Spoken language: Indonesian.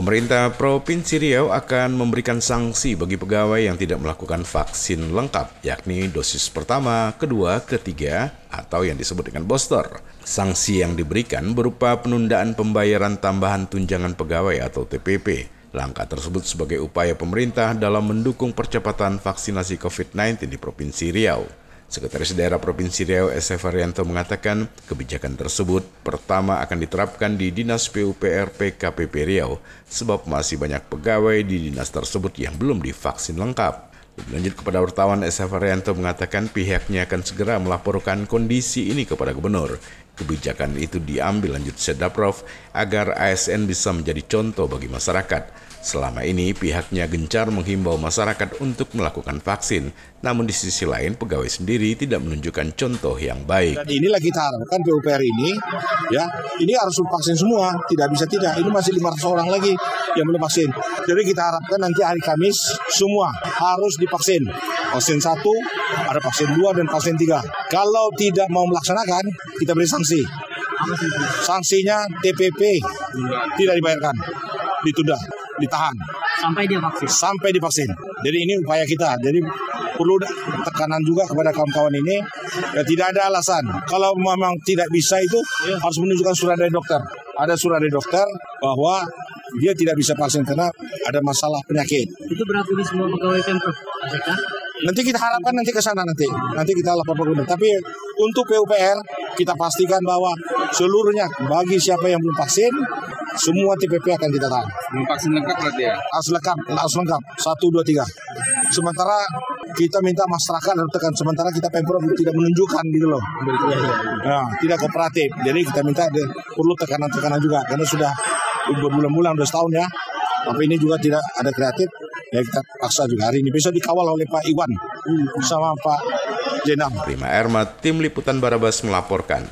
Pemerintah Provinsi Riau akan memberikan sanksi bagi pegawai yang tidak melakukan vaksin lengkap, yakni dosis pertama, kedua, ketiga, atau yang disebut dengan booster. Sanksi yang diberikan berupa penundaan pembayaran tambahan tunjangan pegawai atau TPP. Langkah tersebut sebagai upaya pemerintah dalam mendukung percepatan vaksinasi COVID-19 di Provinsi Riau. Sekretaris Daerah Provinsi Riau SF Arianto mengatakan kebijakan tersebut pertama akan diterapkan di Dinas PUPR PKPP Riau sebab masih banyak pegawai di dinas tersebut yang belum divaksin lengkap. Lebih lanjut kepada wartawan SF Arianto mengatakan pihaknya akan segera melaporkan kondisi ini kepada gubernur. Kebijakan itu diambil lanjut Sedaprov agar ASN bisa menjadi contoh bagi masyarakat. Selama ini pihaknya gencar menghimbau masyarakat untuk melakukan vaksin, namun di sisi lain pegawai sendiri tidak menunjukkan contoh yang baik. Dan inilah kita harapkan PUPR ini, ya, ini harus vaksin semua, tidak bisa tidak. Ini masih 500 orang lagi yang belum vaksin. Jadi kita harapkan nanti hari Kamis semua harus divaksin. Vaksin satu, ada vaksin dua dan vaksin tiga. Kalau tidak mau melaksanakan, kita beri sanksi. Sanksinya TPP tidak dibayarkan, ditunda ditahan sampai dia vaksin. Sampai divaksin. Jadi ini upaya kita. Jadi perlu tekanan juga kepada kawan-kawan ini. Ya, tidak ada alasan. Kalau memang tidak bisa itu ya. harus menunjukkan surat dari dokter. Ada surat dari dokter bahwa dia tidak bisa vaksin karena ada masalah penyakit. Itu berarti di semua pegawai pemprov? Nanti kita harapkan nanti ke sana nanti. Nanti kita lapor gubernur. Tapi untuk PUPR kita pastikan bahwa seluruhnya bagi siapa yang belum vaksin semua TPP akan kita tahan. Vaksin lengkap berarti ya? Harus lengkap, harus lengkap. Satu, dua, tiga. Sementara kita minta masyarakat harus tekan. Sementara kita pemprov tidak menunjukkan gitu loh. Nah, tidak kooperatif. Jadi kita minta ada, perlu tekanan-tekanan juga. Karena sudah berbulan-bulan, sudah setahun ya. Tapi ini juga tidak ada kreatif. Ya kita paksa juga hari ini. Bisa dikawal oleh Pak Iwan sama Pak Jenam. Prima Erma, Tim Liputan Barabas melaporkan.